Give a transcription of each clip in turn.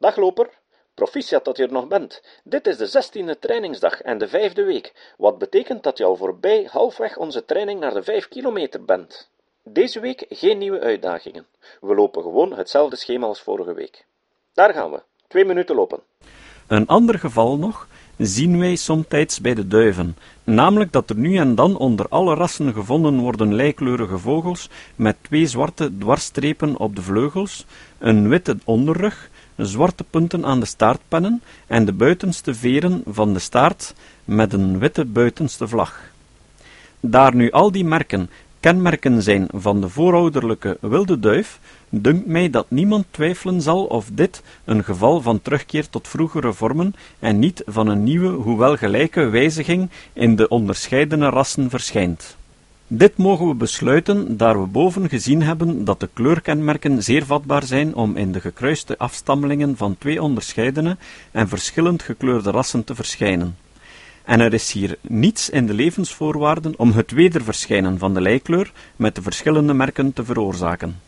Dag loper, proficiat dat je er nog bent. Dit is de zestiende trainingsdag en de vijfde week, wat betekent dat je al voorbij halfweg onze training naar de vijf kilometer bent. Deze week geen nieuwe uitdagingen. We lopen gewoon hetzelfde schema als vorige week. Daar gaan we. Twee minuten lopen. Een ander geval nog zien wij somtijds bij de duiven, namelijk dat er nu en dan onder alle rassen gevonden worden lijkleurige vogels met twee zwarte dwarsstrepen op de vleugels, een witte onderrug, zwarte punten aan de staartpennen en de buitenste veren van de staart met een witte buitenste vlag. Daar nu al die merken kenmerken zijn van de voorouderlijke wilde duif, dunkt mij dat niemand twijfelen zal of dit een geval van terugkeer tot vroegere vormen en niet van een nieuwe, hoewel gelijke wijziging in de onderscheidene rassen verschijnt. Dit mogen we besluiten, daar we boven gezien hebben dat de kleurkenmerken zeer vatbaar zijn om in de gekruiste afstammelingen van twee onderscheidene en verschillend gekleurde rassen te verschijnen. En er is hier niets in de levensvoorwaarden om het wederverschijnen van de lijkleur met de verschillende merken te veroorzaken.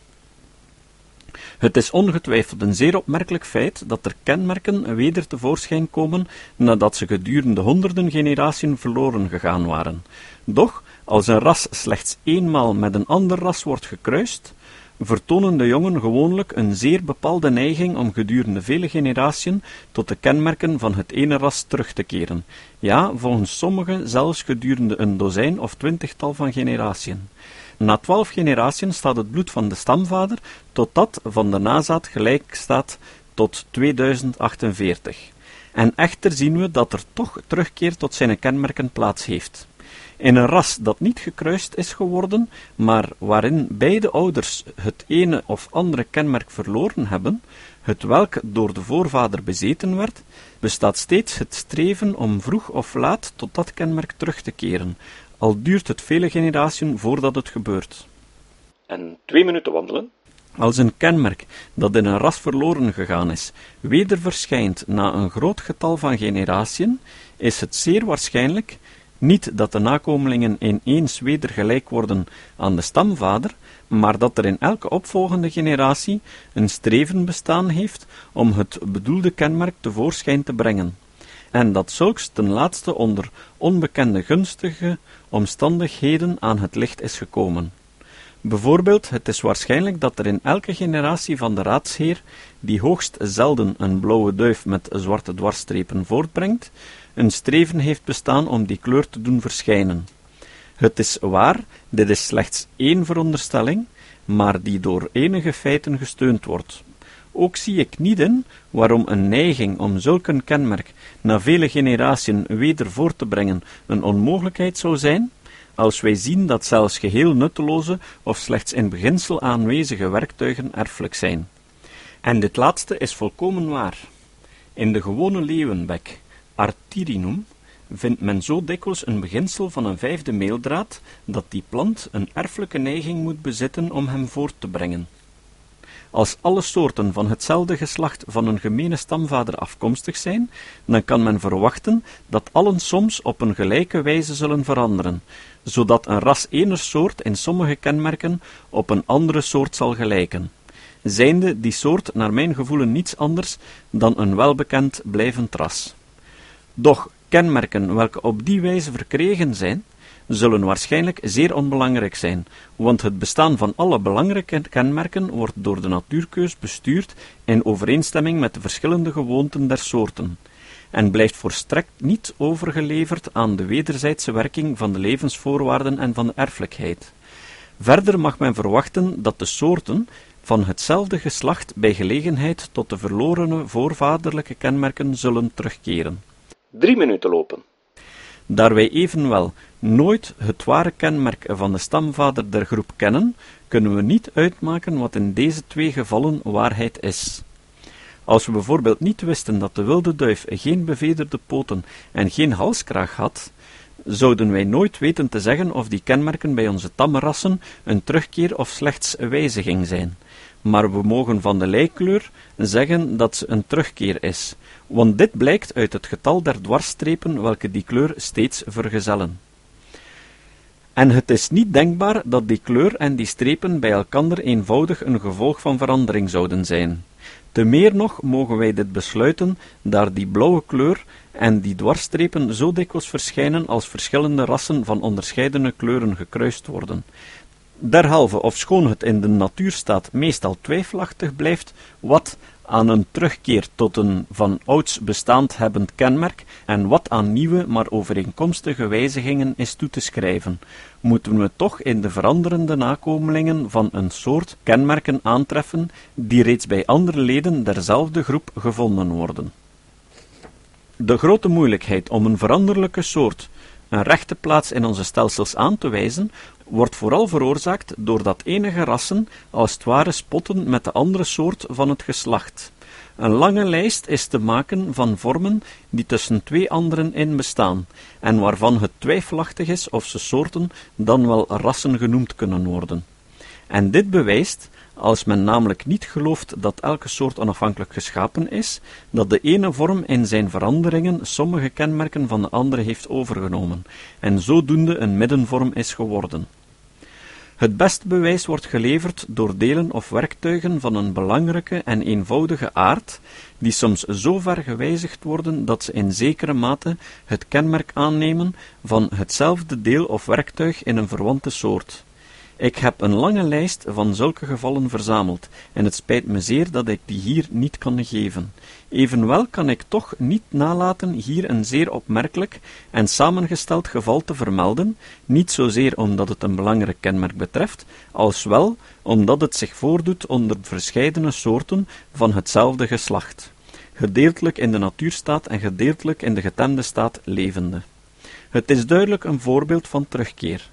Het is ongetwijfeld een zeer opmerkelijk feit dat er kenmerken weder tevoorschijn komen nadat ze gedurende honderden generaties verloren gegaan waren. Doch, als een ras slechts eenmaal met een ander ras wordt gekruist, vertonen de jongen gewoonlijk een zeer bepaalde neiging om gedurende vele generaties tot de kenmerken van het ene ras terug te keren, ja, volgens sommigen zelfs gedurende een dozijn of twintigtal van generaties. Na twaalf generaties staat het bloed van de stamvader tot dat van de nazaat gelijk staat tot 2048. En echter zien we dat er toch terugkeer tot zijn kenmerken plaats heeft. In een ras dat niet gekruist is geworden, maar waarin beide ouders het ene of andere kenmerk verloren hebben, het welk door de voorvader bezeten werd, bestaat steeds het streven om vroeg of laat tot dat kenmerk terug te keren, al duurt het vele generaties voordat het gebeurt. En twee minuten wandelen. Als een kenmerk dat in een ras verloren gegaan is, weder verschijnt na een groot getal van generaties, is het zeer waarschijnlijk niet dat de nakomelingen ineens weder gelijk worden aan de stamvader, maar dat er in elke opvolgende generatie een streven bestaan heeft om het bedoelde kenmerk tevoorschijn te brengen, en dat zulks ten laatste onder onbekende gunstige omstandigheden aan het licht is gekomen. Bijvoorbeeld, het is waarschijnlijk dat er in elke generatie van de raadsheer, die hoogst zelden een blauwe duif met zwarte dwarsstrepen voortbrengt, een streven heeft bestaan om die kleur te doen verschijnen. Het is waar, dit is slechts één veronderstelling, maar die door enige feiten gesteund wordt. Ook zie ik niet in waarom een neiging om zulk een kenmerk na vele generaties weder voort te brengen een onmogelijkheid zou zijn, als wij zien dat zelfs geheel nutteloze of slechts in beginsel aanwezige werktuigen erfelijk zijn. En dit laatste is volkomen waar. In de gewone leeuwenbek, Artirinum, vindt men zo dikwijls een beginsel van een vijfde meeldraad, dat die plant een erfelijke neiging moet bezitten om hem voort te brengen. Als alle soorten van hetzelfde geslacht van een gemene stamvader afkomstig zijn, dan kan men verwachten dat allen soms op een gelijke wijze zullen veranderen, zodat een ras ener soort in sommige kenmerken op een andere soort zal gelijken, zijnde die soort naar mijn gevoelen niets anders dan een welbekend blijvend ras. Doch kenmerken welke op die wijze verkregen zijn, zullen waarschijnlijk zeer onbelangrijk zijn, want het bestaan van alle belangrijke kenmerken wordt door de natuurkeus bestuurd in overeenstemming met de verschillende gewoonten der soorten, en blijft volstrekt niet overgeleverd aan de wederzijdse werking van de levensvoorwaarden en van de erfelijkheid. Verder mag men verwachten dat de soorten van hetzelfde geslacht bij gelegenheid tot de verlorene voorvaderlijke kenmerken zullen terugkeren. Drie minuten lopen. Daar wij evenwel nooit het ware kenmerk van de stamvader der groep kennen, kunnen we niet uitmaken wat in deze twee gevallen waarheid is. Als we bijvoorbeeld niet wisten dat de wilde duif geen bevederde poten en geen halskraag had, zouden wij nooit weten te zeggen of die kenmerken bij onze tamme rassen een terugkeer of slechts wijziging zijn. Maar we mogen van de lijkkleur zeggen dat ze een terugkeer is, want dit blijkt uit het getal der dwarsstrepen welke die kleur steeds vergezellen. En het is niet denkbaar dat die kleur en die strepen bij elkander eenvoudig een gevolg van verandering zouden zijn. Te meer nog mogen wij dit besluiten, daar die blauwe kleur en die dwarsstrepen zo dikwijls verschijnen als verschillende rassen van onderscheidene kleuren gekruist worden. Derhalve, ofschoon het in de natuurstaat meestal twijfelachtig blijft, wat aan een terugkeer tot een van ouds bestaand hebbend kenmerk en wat aan nieuwe, maar overeenkomstige wijzigingen is toe te schrijven, moeten we toch in de veranderende nakomelingen van een soort kenmerken aantreffen die reeds bij andere leden derzelfde groep gevonden worden. De grote moeilijkheid om een veranderlijke soort een rechte plaats in onze stelsels aan te wijzen, wordt vooral veroorzaakt doordat enige rassen als het ware spotten met de andere soort van het geslacht. Een lange lijst is te maken van vormen die tussen twee anderen in bestaan, en waarvan het twijfelachtig is of ze soorten dan wel rassen genoemd kunnen worden. En dit bewijst als men namelijk niet gelooft dat elke soort onafhankelijk geschapen is, dat de ene vorm in zijn veranderingen sommige kenmerken van de andere heeft overgenomen, en zodoende een middenvorm is geworden. Het beste bewijs wordt geleverd door delen of werktuigen van een belangrijke en eenvoudige aard, die soms zo ver gewijzigd worden dat ze in zekere mate het kenmerk aannemen van hetzelfde deel of werktuig in een verwante soort. Ik heb een lange lijst van zulke gevallen verzameld, en het spijt me zeer dat ik die hier niet kan geven. Evenwel kan ik toch niet nalaten hier een zeer opmerkelijk en samengesteld geval te vermelden, niet zozeer omdat het een belangrijk kenmerk betreft, als wel omdat het zich voordoet onder verscheidene soorten van hetzelfde geslacht, gedeeltelijk in de natuurstaat en gedeeltelijk in de getemde staat levende. Het is duidelijk een voorbeeld van terugkeer.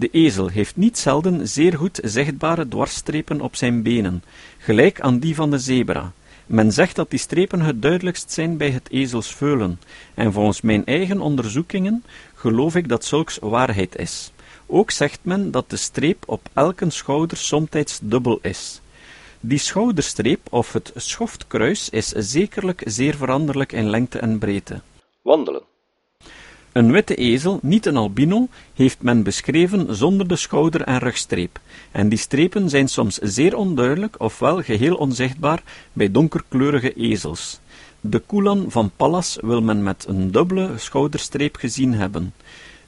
De ezel heeft niet zelden zeer goed zichtbare dwarsstrepen op zijn benen, gelijk aan die van de zebra. Men zegt dat die strepen het duidelijkst zijn bij het ezelsveulen, en volgens mijn eigen onderzoekingen geloof ik dat zulks waarheid is. Ook zegt men dat de streep op elke schouder somtijds dubbel is. Die schouderstreep of het schoftkruis is zekerlijk zeer veranderlijk in lengte en breedte. Wandelen. Een witte ezel, niet een albino, heeft men beschreven zonder de schouder- en rugstreep, en die strepen zijn soms zeer onduidelijk ofwel geheel onzichtbaar bij donkerkleurige ezels. De Kulan van Pallas wil men met een dubbele schouderstreep gezien hebben.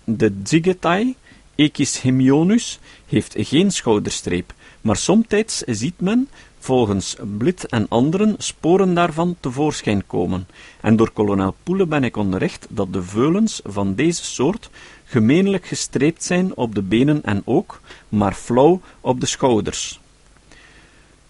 De Zigetai, Equus hemionus, heeft geen schouderstreep, maar somtijds ziet men, volgens Blit en anderen, sporen daarvan tevoorschijn komen, en door kolonel Poele ben ik onderricht dat de veulens van deze soort gemeenlijk gestreept zijn op de benen en ook, maar flauw op de schouders.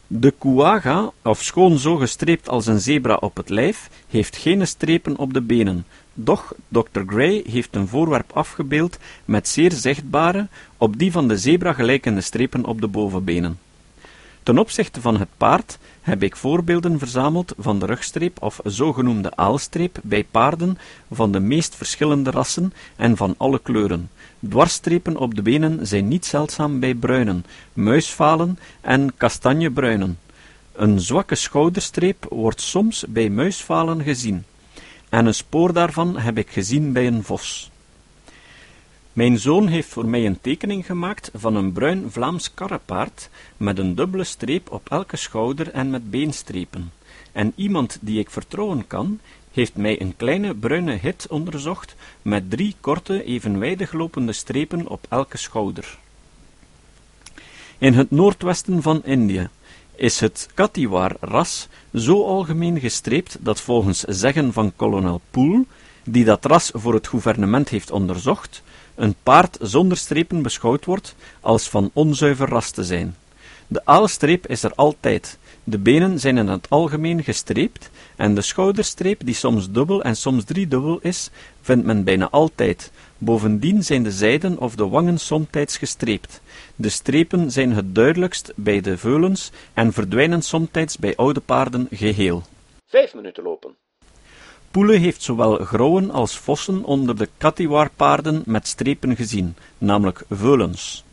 De kuaga, ofschoon zo gestreept als een zebra op het lijf, heeft geen strepen op de benen, doch Dr. Gray heeft een voorwerp afgebeeld met zeer zichtbare, op die van de zebra gelijkende strepen op de bovenbenen. Ten opzichte van het paard heb ik voorbeelden verzameld van de rugstreep of zogenoemde aalstreep bij paarden van de meest verschillende rassen en van alle kleuren. Dwarsstrepen op de benen zijn niet zeldzaam bij bruinen, muisvalen en kastanjebruinen. Een zwakke schouderstreep wordt soms bij muisvalen gezien, en een spoor daarvan heb ik gezien bij een vos. Mijn zoon heeft voor mij een tekening gemaakt van een bruin Vlaams karrepaard met een dubbele streep op elke schouder en met beenstrepen. En iemand die ik vertrouwen kan, heeft mij een kleine bruine hit onderzocht met drie korte, evenwijdig lopende strepen op elke schouder. In het noordwesten van Indië is het Kathiawar-ras zo algemeen gestreept dat volgens zeggen van kolonel Poel, die dat ras voor het gouvernement heeft onderzocht, een paard zonder strepen beschouwd wordt als van onzuiver ras te zijn. De aalstreep is er altijd, de benen zijn in het algemeen gestreept, en de schouderstreep, die soms dubbel en soms driedubbel is, vindt men bijna altijd. Bovendien zijn de zijden of de wangen somtijds gestreept. De strepen zijn het duidelijkst bij de veulens en verdwijnen somtijds bij oude paarden geheel. Vijf minuten lopen. Poele heeft zowel grauwen als vossen onder de Kathiawar-paarden met strepen gezien, namelijk veulens.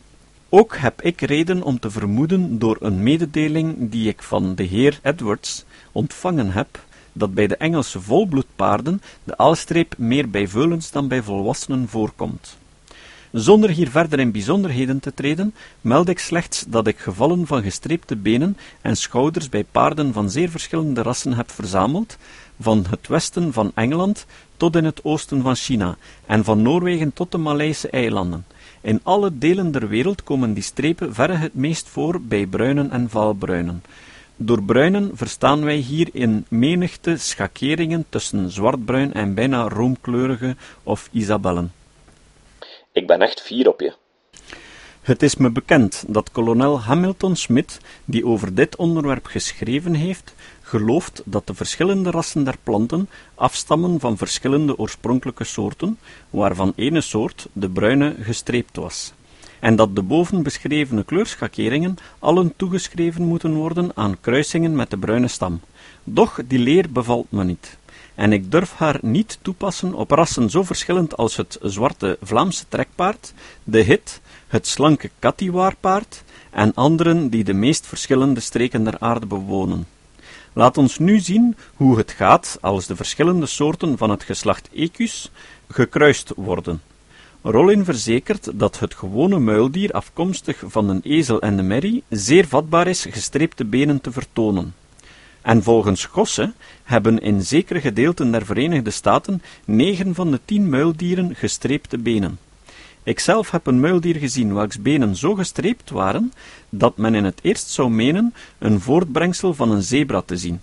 Ook heb ik reden om te vermoeden door een mededeling die ik van de heer Edwards ontvangen heb, dat bij de Engelse volbloedpaarden de aalstreep meer bij veulens dan bij volwassenen voorkomt. Zonder hier verder in bijzonderheden te treden, meld ik slechts dat ik gevallen van gestreepte benen en schouders bij paarden van zeer verschillende rassen heb verzameld, van het westen van Engeland tot in het oosten van China, en van Noorwegen tot de Maleise eilanden. In alle delen der wereld komen die strepen verre het meest voor bij bruinen en vaalbruinen. Door bruinen verstaan wij hier in menigte schakeringen tussen zwartbruin en bijna roomkleurige of isabellen. Ik ben echt fier op je. Het is me bekend dat kolonel Hamilton Smith, die over dit onderwerp geschreven heeft, gelooft dat de verschillende rassen der planten afstammen van verschillende oorspronkelijke soorten, waarvan ene soort, de bruine, gestreept was, en dat de boven beschrevene kleurschakeringen allen toegeschreven moeten worden aan kruisingen met de bruine stam. Doch die leer bevalt me niet en ik durf haar niet toepassen op rassen zo verschillend als het zwarte Vlaamse trekpaard, de hit, het slanke Katiwaarpaard en anderen die de meest verschillende streken der aarde bewonen. Laat ons nu zien hoe het gaat als de verschillende soorten van het geslacht Equus gekruist worden. Rollin verzekert dat het gewone muildier afkomstig van een ezel en de merrie zeer vatbaar is gestreepte benen te vertonen. En volgens Gosse hebben in zekere gedeelten der Verenigde Staten negen van de tien muildieren gestreepte benen. Ikzelf heb een muildier gezien welks benen zo gestreept waren, dat men in het eerst zou menen een voortbrengsel van een zebra te zien.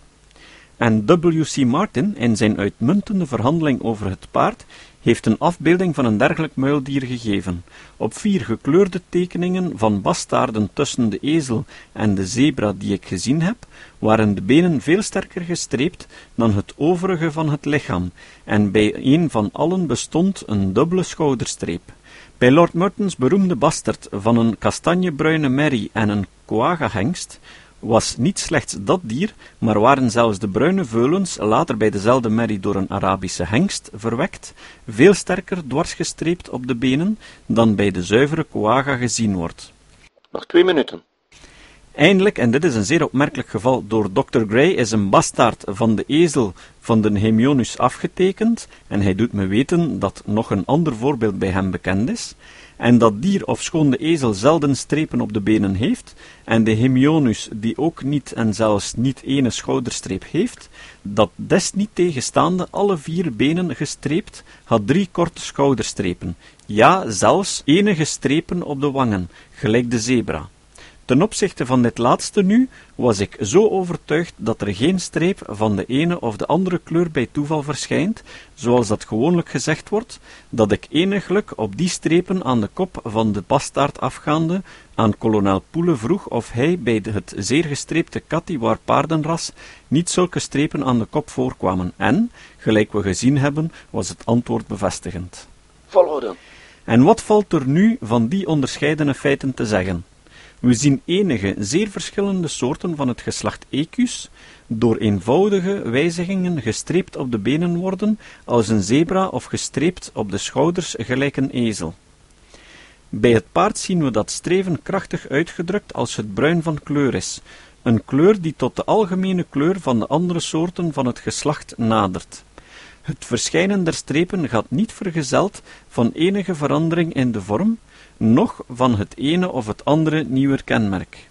En W.C. Martin, in zijn uitmuntende verhandeling over het paard, heeft een afbeelding van een dergelijk muildier gegeven. Op vier gekleurde tekeningen van bastaarden tussen de ezel en de zebra die ik gezien heb, waren de benen veel sterker gestreept dan het overige van het lichaam, en bij een van allen bestond een dubbele schouderstreep. Bij Lord Mertons beroemde bastard van een kastanjebruine merrie en een koaga-hengst was niet slechts dat dier, maar waren zelfs de bruine veulens, later bij dezelfde merrie door een Arabische hengst verwekt, veel sterker dwarsgestreept op de benen dan bij de zuivere koaga gezien wordt. Nog twee minuten. Eindelijk, en dit is een zeer opmerkelijk geval, door Dr. Gray is een bastaard van de ezel van de Hemionus afgetekend, en hij doet me weten dat nog een ander voorbeeld bij hem bekend is, en dat dier, ofschoon de ezel zelden strepen op de benen heeft, en de Hemionus, die ook niet en zelfs niet ene schouderstreep heeft, dat desniet tegenstaande alle vier benen gestreept, had drie korte schouderstrepen, ja, zelfs enige strepen op de wangen, gelijk de zebra. Ten opzichte van dit laatste nu, was ik zo overtuigd dat er geen streep van de ene of de andere kleur bij toeval verschijnt, zoals dat gewoonlijk gezegd wordt, dat ik eniglijk op die strepen aan de kop van de bastaard afgaande aan kolonel Poele vroeg of hij bij het zeer gestreepte Katiwar paardenras niet zulke strepen aan de kop voorkwamen, en, gelijk we gezien hebben, was het antwoord bevestigend. Volhouden. En wat valt er nu van die onderscheidene feiten te zeggen? We zien enige zeer verschillende soorten van het geslacht Equus door eenvoudige wijzigingen gestreept op de benen worden, als een zebra of gestreept op de schouders gelijk een ezel. Bij het paard zien we dat streven krachtig uitgedrukt als het bruin van kleur is, een kleur die tot de algemene kleur van de andere soorten van het geslacht nadert. Het verschijnen der strepen gaat niet vergezeld van enige verandering in de vorm, noch van het ene of het andere nieuwe kenmerk.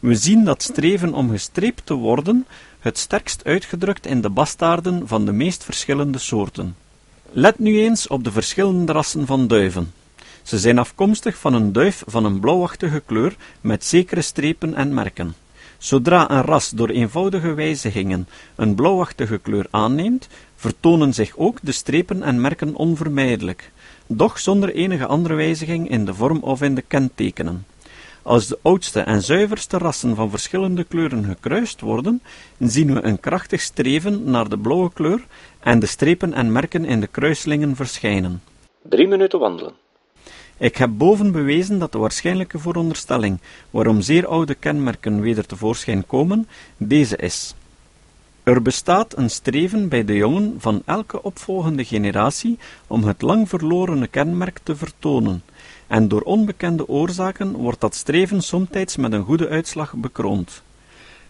We zien dat streven om gestreept te worden het sterkst uitgedrukt in de bastaarden van de meest verschillende soorten. Let nu eens op de verschillende rassen van duiven. Ze zijn afkomstig van een duif van een blauwachtige kleur met zekere strepen en merken. Zodra een ras door eenvoudige wijzigingen een blauwachtige kleur aanneemt, vertonen zich ook de strepen en merken onvermijdelijk, doch zonder enige andere wijziging in de vorm of in de kentekenen. Als de oudste en zuiverste rassen van verschillende kleuren gekruist worden, zien we een krachtig streven naar de blauwe kleur en de strepen en merken in de kruislingen verschijnen. Drie minuten wandelen. Ik heb boven bewezen dat de waarschijnlijke vooronderstelling waarom zeer oude kenmerken weder tevoorschijn komen, deze is. Er bestaat een streven bij de jongen van elke opvolgende generatie om het lang verlorene kenmerk te vertonen, en door onbekende oorzaken wordt dat streven somtijds met een goede uitslag bekroond.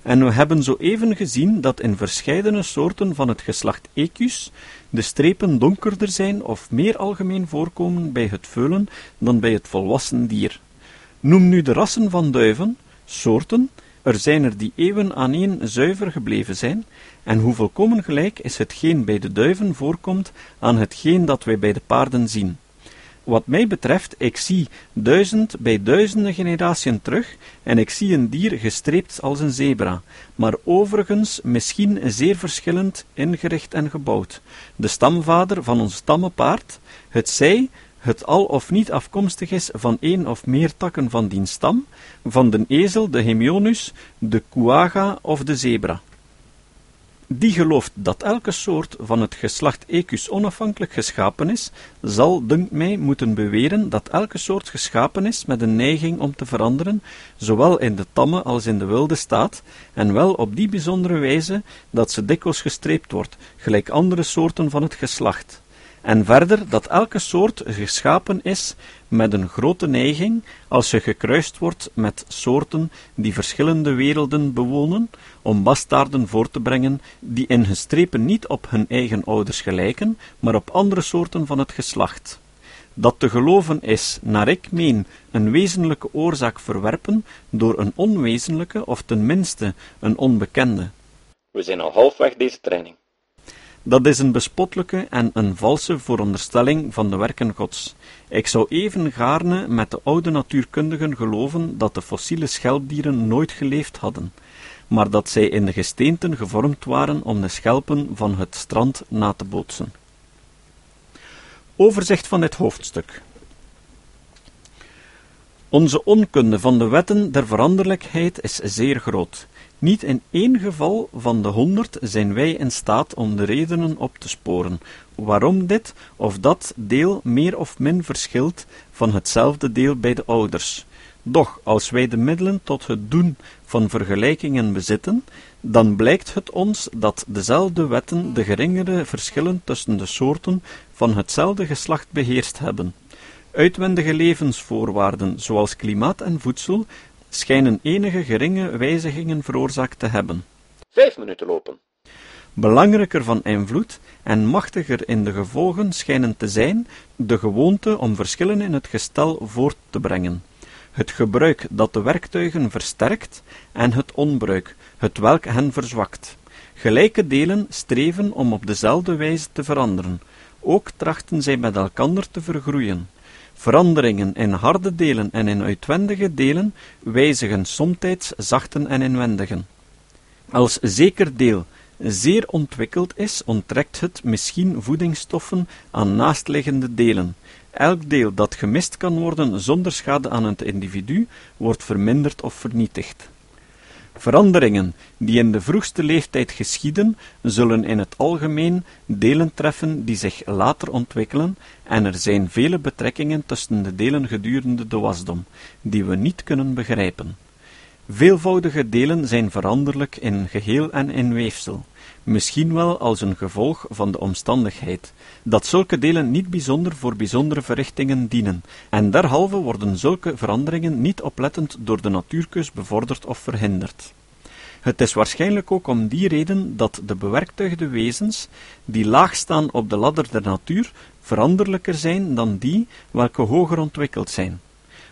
en we hebben zo even gezien dat in verscheidene soorten van het geslacht Equus de strepen donkerder zijn of meer algemeen voorkomen bij het veulen dan bij het volwassen dier. Noem nu de rassen van duiven, soorten, er zijn er die eeuwen aaneen zuiver gebleven zijn, en hoe volkomen gelijk is hetgeen bij de duiven voorkomt aan hetgeen dat wij bij de paarden zien. Wat mij betreft, ik zie duizend bij duizenden generatiën terug, en ik zie een dier gestreept als een zebra, maar overigens misschien zeer verschillend ingericht en gebouwd. De stamvader van ons stammenpaard, het zij het al of niet afkomstig is van één of meer takken van dien stam, van de ezel, de hemionus, de kuaga of de zebra. Die gelooft dat elke soort van het geslacht Equus onafhankelijk geschapen is, zal, dunkt mij, moeten beweren dat elke soort geschapen is met een neiging om te veranderen, zowel in de tamme als in de wilde staat, en wel op die bijzondere wijze dat ze dikwijls gestreept wordt, gelijk andere soorten van het geslacht. En verder dat elke soort geschapen is met een grote neiging, als ze gekruist wordt met soorten die verschillende werelden bewonen, om bastaarden voor te brengen die in gestrepen niet op hun eigen ouders gelijken, maar op andere soorten van het geslacht. Dat te geloven is, naar ik meen, een wezenlijke oorzaak verwerpen door een onwezenlijke of tenminste een onbekende. We zijn al halfweg deze training. Dat is een bespottelijke en een valse veronderstelling van de werken Gods. Ik zou even gaarne met de oude natuurkundigen geloven dat de fossiele schelpdieren nooit geleefd hadden, maar dat zij in de gesteenten gevormd waren om de schelpen van het strand na te bootsen. Overzicht van dit hoofdstuk. Onze onkunde van de wetten der veranderlijkheid is zeer groot. Niet in één geval van de honderd zijn wij in staat om de redenen op te sporen, waarom dit of dat deel meer of min verschilt van hetzelfde deel bij de ouders. Doch als wij de middelen tot het doen van vergelijkingen bezitten, dan blijkt het ons dat dezelfde wetten de geringere verschillen tussen de soorten van hetzelfde geslacht beheerst hebben. Uitwendige levensvoorwaarden, zoals klimaat en voedsel, schijnen enige geringe wijzigingen veroorzaakt te hebben. Vijf minuten lopen. Belangrijker van invloed en machtiger in de gevolgen schijnen te zijn de gewoonte om verschillen in het gestel voort te brengen, het gebruik dat de werktuigen versterkt en het onbruik, het welk hen verzwakt. Gelijke delen streven om op dezelfde wijze te veranderen, ook trachten zij met elkander te vergroeien. Veranderingen in harde delen en in uitwendige delen wijzigen somtijds zachten en inwendigen. Als zeker deel zeer ontwikkeld is, onttrekt het misschien voedingsstoffen aan naastliggende delen. Elk deel dat gemist kan worden zonder schade aan het individu, wordt verminderd of vernietigd. Veranderingen die in de vroegste leeftijd geschieden, zullen in het algemeen delen treffen die zich later ontwikkelen, en er zijn vele betrekkingen tussen de delen gedurende de wasdom, die we niet kunnen begrijpen. Veelvoudige delen zijn veranderlijk in geheel en in weefsel, misschien wel als een gevolg van de omstandigheid, dat zulke delen niet bijzonder voor bijzondere verrichtingen dienen, en derhalve worden zulke veranderingen niet oplettend door de natuurkeus bevorderd of verhinderd. Het is waarschijnlijk ook om die reden dat de bewerktuigde wezens, die laag staan op de ladder der natuur, veranderlijker zijn dan die welke hoger ontwikkeld zijn.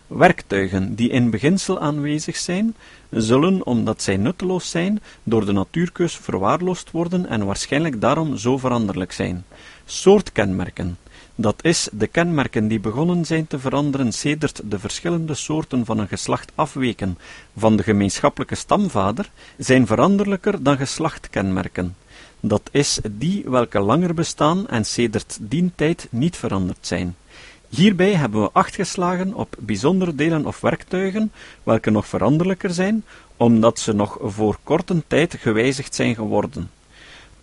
Werktuigen die in beginsel aanwezig zijn, zullen, omdat zij nutteloos zijn, door de natuurkeus verwaarloosd worden en waarschijnlijk daarom zo veranderlijk zijn. Soortkenmerken. Dat is, de kenmerken die begonnen zijn te veranderen sedert de verschillende soorten van een geslacht afweken van de gemeenschappelijke stamvader, zijn veranderlijker dan geslachtkenmerken. Dat is, die welke langer bestaan en sedert dien tijd niet veranderd zijn. Hierbij hebben we acht geslagen op bijzondere delen of werktuigen, welke nog veranderlijker zijn, omdat ze nog voor korte tijd gewijzigd zijn geworden.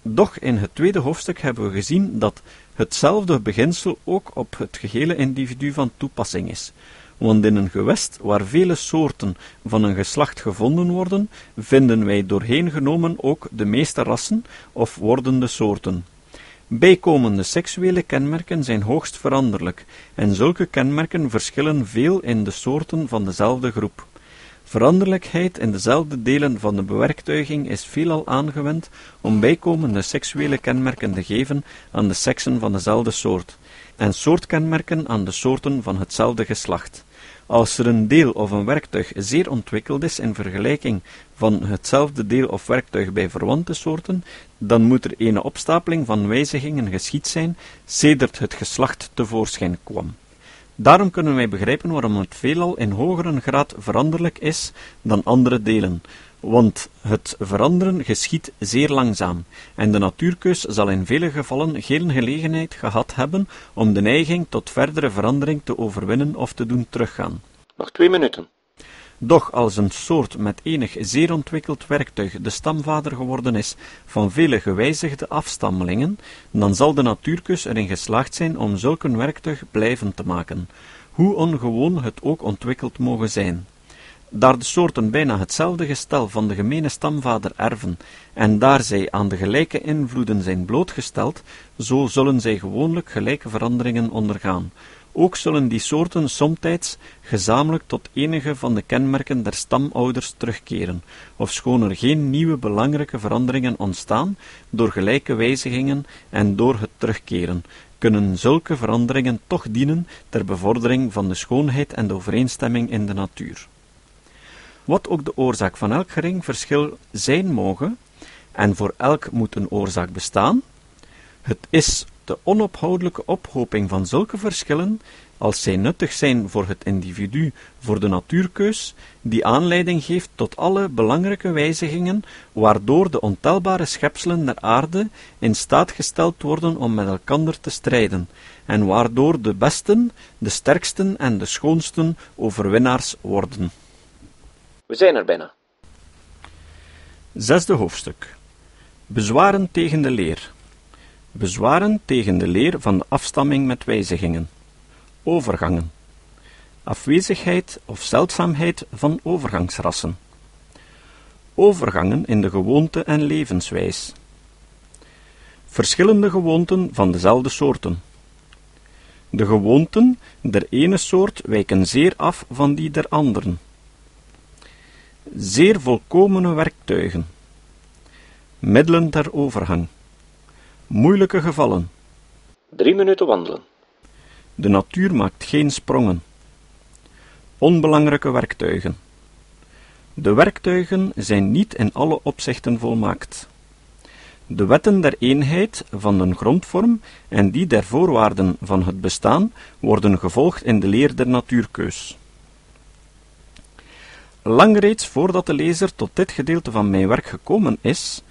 Doch in het tweede hoofdstuk hebben we gezien dat hetzelfde beginsel ook op het gehele individu van toepassing is, want in een gewest waar vele soorten van een geslacht gevonden worden, vinden wij doorheen genomen ook de meeste rassen of wordende soorten. Bijkomende seksuele kenmerken zijn hoogst veranderlijk, en zulke kenmerken verschillen veel in de soorten van dezelfde groep. Veranderlijkheid in dezelfde delen van de bewerktuiging is veelal aangewend om bijkomende seksuele kenmerken te geven aan de seksen van dezelfde soort, en soortkenmerken aan de soorten van hetzelfde geslacht. Als er een deel of een werktuig zeer ontwikkeld is in vergelijking van hetzelfde deel of werktuig bij verwante soorten, dan moet er een opstapeling van wijzigingen geschied zijn, sedert het geslacht tevoorschijn kwam. Daarom kunnen wij begrijpen waarom het veelal in hogere graad veranderlijk is dan andere delen, want het veranderen geschiedt zeer langzaam, en de natuurkeus zal in vele gevallen geen gelegenheid gehad hebben om de neiging tot verdere verandering te overwinnen of te doen teruggaan. Nog twee minuten. Doch als een soort met enig zeer ontwikkeld werktuig de stamvader geworden is van vele gewijzigde afstammelingen, dan zal de natuurkus erin geslaagd zijn om zulk een werktuig blijvend te maken, hoe ongewoon het ook ontwikkeld mogen zijn. Daar de soorten bijna hetzelfde gestel van de gemene stamvader erven, en daar zij aan de gelijke invloeden zijn blootgesteld, zo zullen zij gewoonlijk gelijke veranderingen ondergaan, ook zullen die soorten somtijds gezamenlijk tot enige van de kenmerken der stamouders terugkeren, ofschoon er geen nieuwe belangrijke veranderingen ontstaan door gelijke wijzigingen en door het terugkeren, kunnen zulke veranderingen toch dienen ter bevordering van de schoonheid en de overeenstemming in de natuur. Wat ook de oorzaak van elk gering verschil zijn moge, en voor elk moet een oorzaak bestaan, het is de onophoudelijke ophoping van zulke verschillen, als zij nuttig zijn voor het individu, voor de natuurkeus, die aanleiding geeft tot alle belangrijke wijzigingen, waardoor de ontelbare schepselen der aarde in staat gesteld worden om met elkander te strijden, en waardoor de besten, de sterksten en de schoonsten overwinnaars worden. We zijn er bijna. Zesde hoofdstuk. Bezwaren tegen de leer. Bezwaren tegen de leer van de afstamming met wijzigingen. Overgangen. Afwezigheid of zeldzaamheid van overgangsrassen. Overgangen in de gewoonte en levenswijs. Verschillende gewoonten van dezelfde soorten. De gewoonten der ene soort wijken zeer af van die der anderen. Zeer volkomene werktuigen. Middelen ter overgang. Moeilijke gevallen. Drie minuten wandelen. De natuur maakt geen sprongen. Onbelangrijke werktuigen. De werktuigen zijn niet in alle opzichten volmaakt. De wetten der eenheid van een grondvorm en die der voorwaarden van het bestaan worden gevolgd in de leer der natuurkeus. Lang reeds voordat de lezer tot dit gedeelte van mijn werk gekomen is,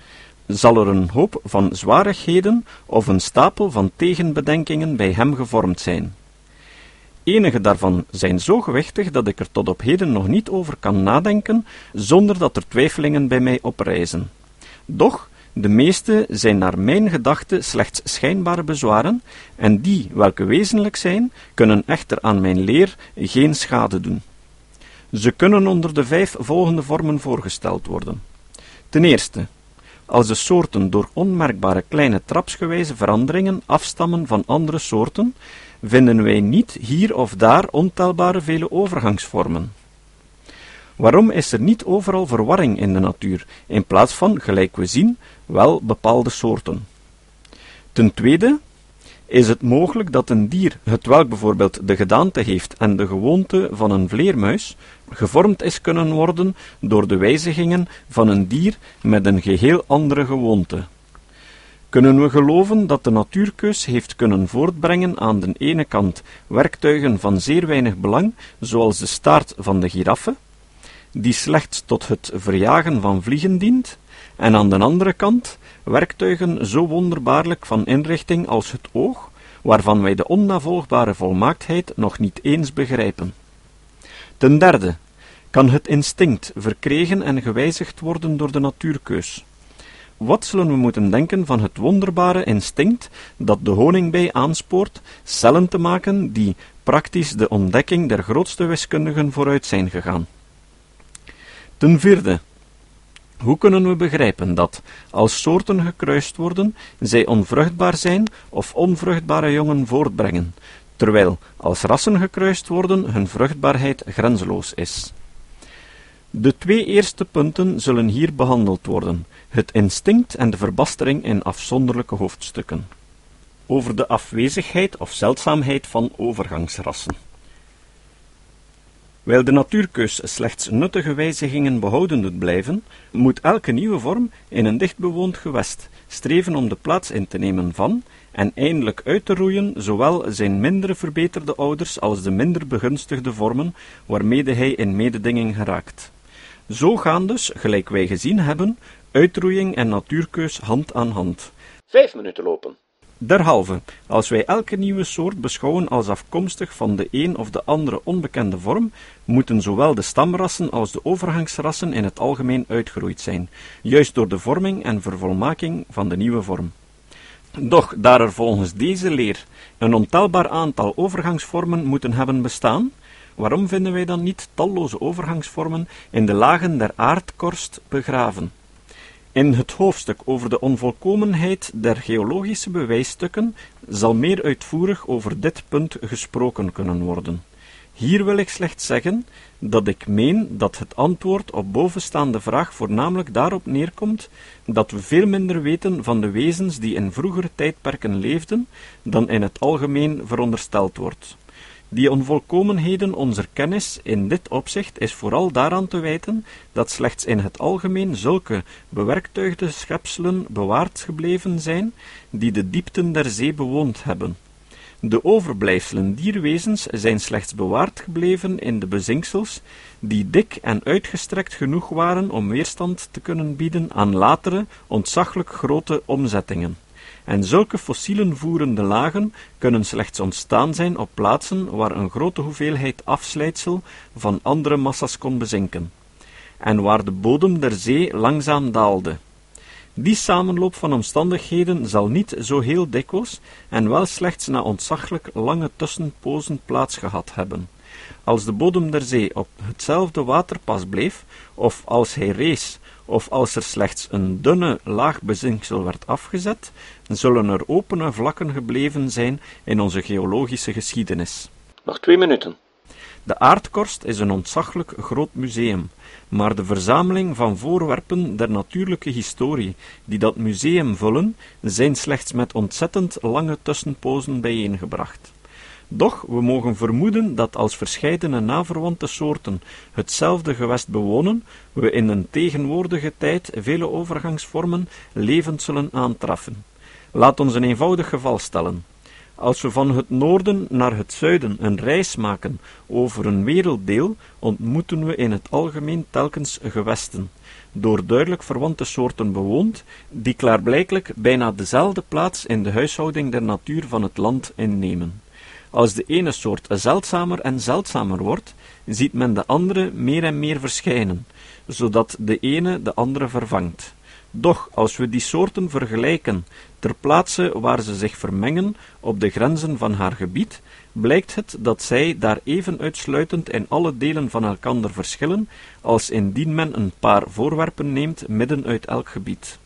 zal er een hoop van zwarigheden of een stapel van tegenbedenkingen bij hem gevormd zijn. Enige daarvan zijn zo gewichtig dat ik er tot op heden nog niet over kan nadenken, zonder dat er twijfelingen bij mij oprijzen. Doch, de meeste zijn naar mijn gedachte slechts schijnbare bezwaren, en die, welke wezenlijk zijn, kunnen echter aan mijn leer geen schade doen. Ze kunnen onder de vijf volgende vormen voorgesteld worden. Ten eerste, als de soorten door onmerkbare kleine trapsgewijze veranderingen afstammen van andere soorten, vinden wij niet hier of daar ontelbare vele overgangsvormen. Waarom is er niet overal verwarring in de natuur, in plaats van, gelijk we zien, wel bepaalde soorten? Ten tweede, is het mogelijk dat een dier, het welk bijvoorbeeld de gedaante heeft en de gewoonte van een vleermuis, gevormd is kunnen worden door de wijzigingen van een dier met een geheel andere gewoonte. Kunnen we geloven dat de natuurkeus heeft kunnen voortbrengen aan de ene kant werktuigen van zeer weinig belang, zoals de staart van de giraffe, die slechts tot het verjagen van vliegen dient, en aan de andere kant werktuigen zo wonderbaarlijk van inrichting als het oog, waarvan wij de onnavolgbare volmaaktheid nog niet eens begrijpen. Ten derde, kan het instinct verkregen en gewijzigd worden door de natuurkeus. Wat zullen we moeten denken van het wonderbare instinct dat de honingbij aanspoort cellen te maken die praktisch de ontdekking der grootste wiskundigen vooruit zijn gegaan? Ten vierde, hoe kunnen we begrijpen dat, als soorten gekruist worden, zij onvruchtbaar zijn of onvruchtbare jongen voortbrengen, terwijl, als rassen gekruist worden, hun vruchtbaarheid grenzeloos is? De twee eerste punten zullen hier behandeld worden: het instinct en de verbastering in afzonderlijke hoofdstukken. Over de afwezigheid of zeldzaamheid van overgangsrassen. Wijl de natuurkeus slechts nuttige wijzigingen behouden doet blijven, moet elke nieuwe vorm in een dichtbewoond gewest streven om de plaats in te nemen van en eindelijk uit te roeien zowel zijn minder verbeterde ouders als de minder begunstigde vormen waarmede hij in mededinging geraakt. Zo gaan dus, gelijk wij gezien hebben, uitroeiing en natuurkeus hand aan hand. Vijf minuten lopen. Derhalve, als wij elke nieuwe soort beschouwen als afkomstig van de een of de andere onbekende vorm, moeten zowel de stamrassen als de overgangsrassen in het algemeen uitgeroeid zijn, juist door de vorming en vervolmaking van de nieuwe vorm. Doch, daar er volgens deze leer een ontelbaar aantal overgangsvormen moeten hebben bestaan, waarom vinden wij dan niet talloze overgangsvormen in de lagen der aardkorst begraven? In het hoofdstuk over de onvolkomenheid der geologische bewijsstukken zal meer uitvoerig over dit punt gesproken kunnen worden. Hier wil ik slechts zeggen dat ik meen dat het antwoord op bovenstaande vraag voornamelijk daarop neerkomt dat we veel minder weten van de wezens die in vroegere tijdperken leefden dan in het algemeen verondersteld wordt. Die onvolkomenheden onze kennis in dit opzicht is vooral daaraan te wijten dat slechts in het algemeen zulke bewerktuigde schepselen bewaard gebleven zijn die de diepten der zee bewoond hebben. De overblijfselen dierwezens zijn slechts bewaard gebleven in de bezinksels, die dik en uitgestrekt genoeg waren om weerstand te kunnen bieden aan latere, ontzaglijk grote omzettingen en zulke fossielen voerende lagen kunnen slechts ontstaan zijn op plaatsen waar een grote hoeveelheid afslijtsel van andere massa's kon bezinken, en waar de bodem der zee langzaam daalde. Die samenloop van omstandigheden zal niet zo heel dikwijls en wel slechts na ontzaglijk lange tussenpozen plaats gehad hebben. Als de bodem der zee op hetzelfde waterpas bleef, of als hij rees of als er slechts een dunne laag bezinksel werd afgezet, zullen er opene vlakken gebleven zijn in onze geologische geschiedenis. Nog twee minuten. De aardkorst is een ontzaglijk groot museum, maar de verzameling van voorwerpen der natuurlijke historie die dat museum vullen, zijn slechts met ontzettend lange tussenpozen bijeengebracht. Doch we mogen vermoeden dat als verscheidene naverwante soorten hetzelfde gewest bewonen, we in een tegenwoordige tijd vele overgangsvormen levend zullen aantreffen. Laat ons een eenvoudig geval stellen. Als we van het noorden naar het zuiden een reis maken over een werelddeel, ontmoeten we in het algemeen telkens gewesten, door duidelijk verwante soorten bewoond, die klaarblijkelijk bijna dezelfde plaats in de huishouding der natuur van het land innemen. Als de ene soort zeldzamer en zeldzamer wordt, ziet men de andere meer en meer verschijnen, zodat de ene de andere vervangt. Doch als we die soorten vergelijken ter plaatse waar ze zich vermengen op de grenzen van haar gebied, blijkt het dat zij daar even uitsluitend in alle delen van elkander verschillen, als indien men een paar voorwerpen neemt midden uit elk gebied.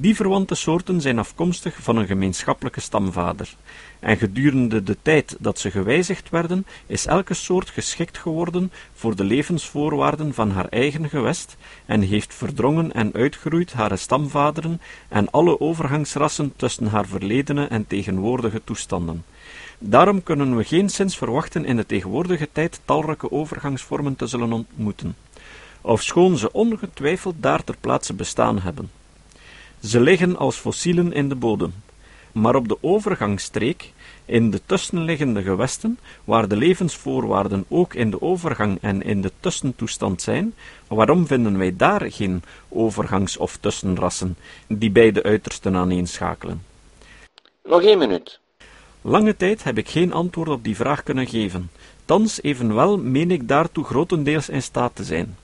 Die verwante soorten zijn afkomstig van een gemeenschappelijke stamvader, en gedurende de tijd dat ze gewijzigd werden, is elke soort geschikt geworden voor de levensvoorwaarden van haar eigen gewest en heeft verdrongen en uitgeroeid haar stamvaderen en alle overgangsrassen tussen haar verledene en tegenwoordige toestanden. Daarom kunnen we geen sinds verwachten in de tegenwoordige tijd talrijke overgangsvormen te zullen ontmoeten, ofschoon ze ongetwijfeld daar ter plaatse bestaan hebben. Ze liggen als fossielen in de bodem, maar op de overgangstreek, in de tussenliggende gewesten, waar de levensvoorwaarden ook in de overgang en in de tussentoestand zijn, waarom vinden wij daar geen overgangs- of tussenrassen, die beide uitersten aaneenschakelen? Nog één minuut. Lange tijd heb ik geen antwoord op die vraag kunnen geven. Thans evenwel meen ik daartoe grotendeels in staat te zijn.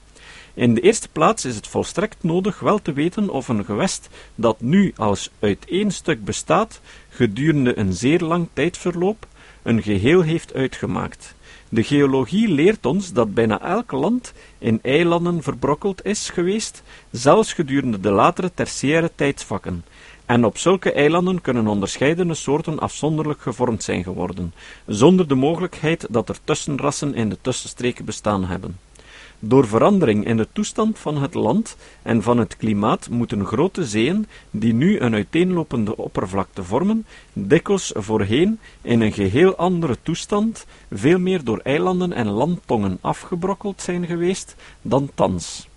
In de eerste plaats is het volstrekt nodig wel te weten of een gewest dat nu als uit één stuk bestaat, gedurende een zeer lang tijdverloop, een geheel heeft uitgemaakt. De geologie leert ons dat bijna elk land in eilanden verbrokkeld is geweest, zelfs gedurende de latere tertiaire tijdsvakken, en op zulke eilanden kunnen onderscheidene soorten afzonderlijk gevormd zijn geworden, zonder de mogelijkheid dat er tussenrassen in de tussenstreken bestaan hebben. Door verandering in de toestand van het land en van het klimaat moeten grote zeeën, die nu een uiteenlopende oppervlakte vormen, dikwijls voorheen in een geheel andere toestand, veel meer door eilanden en landtongen afgebrokkeld zijn geweest dan thans.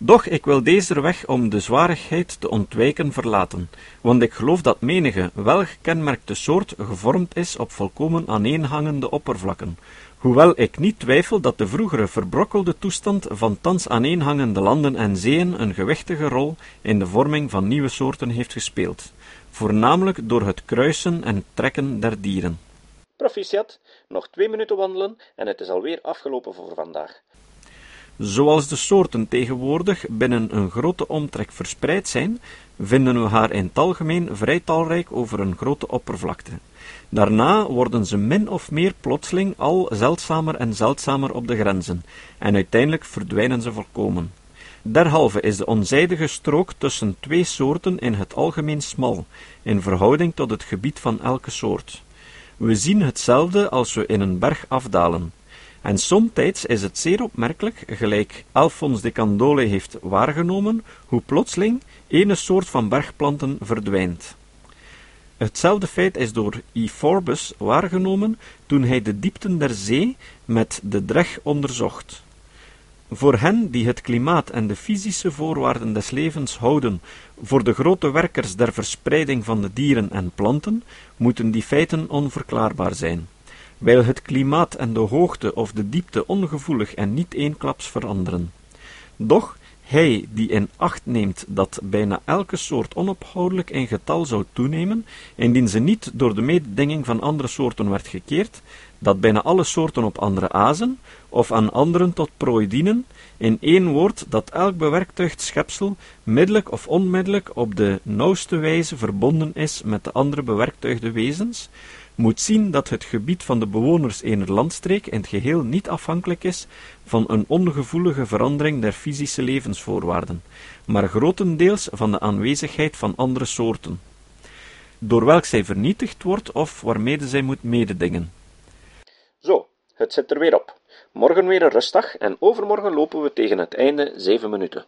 Doch ik wil deze weg om de zwarigheid te ontwijken verlaten, want ik geloof dat menige welgekenmerkte soort gevormd is op volkomen aaneenhangende oppervlakken, hoewel ik niet twijfel dat de vroegere verbrokkelde toestand van thans aaneenhangende landen en zeeën een gewichtige rol in de vorming van nieuwe soorten heeft gespeeld, voornamelijk door het kruisen en trekken der dieren. Proficiat, nog twee minuten wandelen en het is alweer afgelopen voor vandaag. Zoals de soorten tegenwoordig binnen een grote omtrek verspreid zijn, vinden we haar in het algemeen vrij talrijk over een grote oppervlakte. Daarna worden ze min of meer plotseling al zeldzamer en zeldzamer op de grenzen, en uiteindelijk verdwijnen ze volkomen. Derhalve is de onzijdige strook tussen twee soorten in het algemeen smal, in verhouding tot het gebied van elke soort. We zien hetzelfde als we in een berg afdalen. En somtijds is het zeer opmerkelijk, gelijk Alphonse de Candolle heeft waargenomen, hoe plotseling ene soort van bergplanten verdwijnt. Hetzelfde feit is door E. Forbes waargenomen toen hij de diepten der zee met de dreg onderzocht. Voor hen die het klimaat en de fysische voorwaarden des levens houden voor de grote werkers der verspreiding van de dieren en planten, moeten die feiten onverklaarbaar zijn wijl het klimaat en de hoogte of de diepte ongevoelig en niet eenklaps veranderen. Doch hij die in acht neemt dat bijna elke soort onophoudelijk in getal zou toenemen, indien ze niet door de mededinging van andere soorten werd gekeerd, dat bijna alle soorten op andere azen, of aan anderen tot prooi dienen, in één woord dat elk bewerktuigd schepsel, middelijk of onmiddellijk, op de nauwste wijze verbonden is met de andere bewerktuigde wezens, moet zien dat het gebied van de bewoners ener landstreek in het geheel niet afhankelijk is van een ongevoelige verandering der fysische levensvoorwaarden, maar grotendeels van de aanwezigheid van andere soorten, door welk zij vernietigd wordt of waarmede zij moet mededingen. Zo, het zit er weer op. Morgen weer een rustdag en overmorgen lopen we tegen het einde zeven minuten.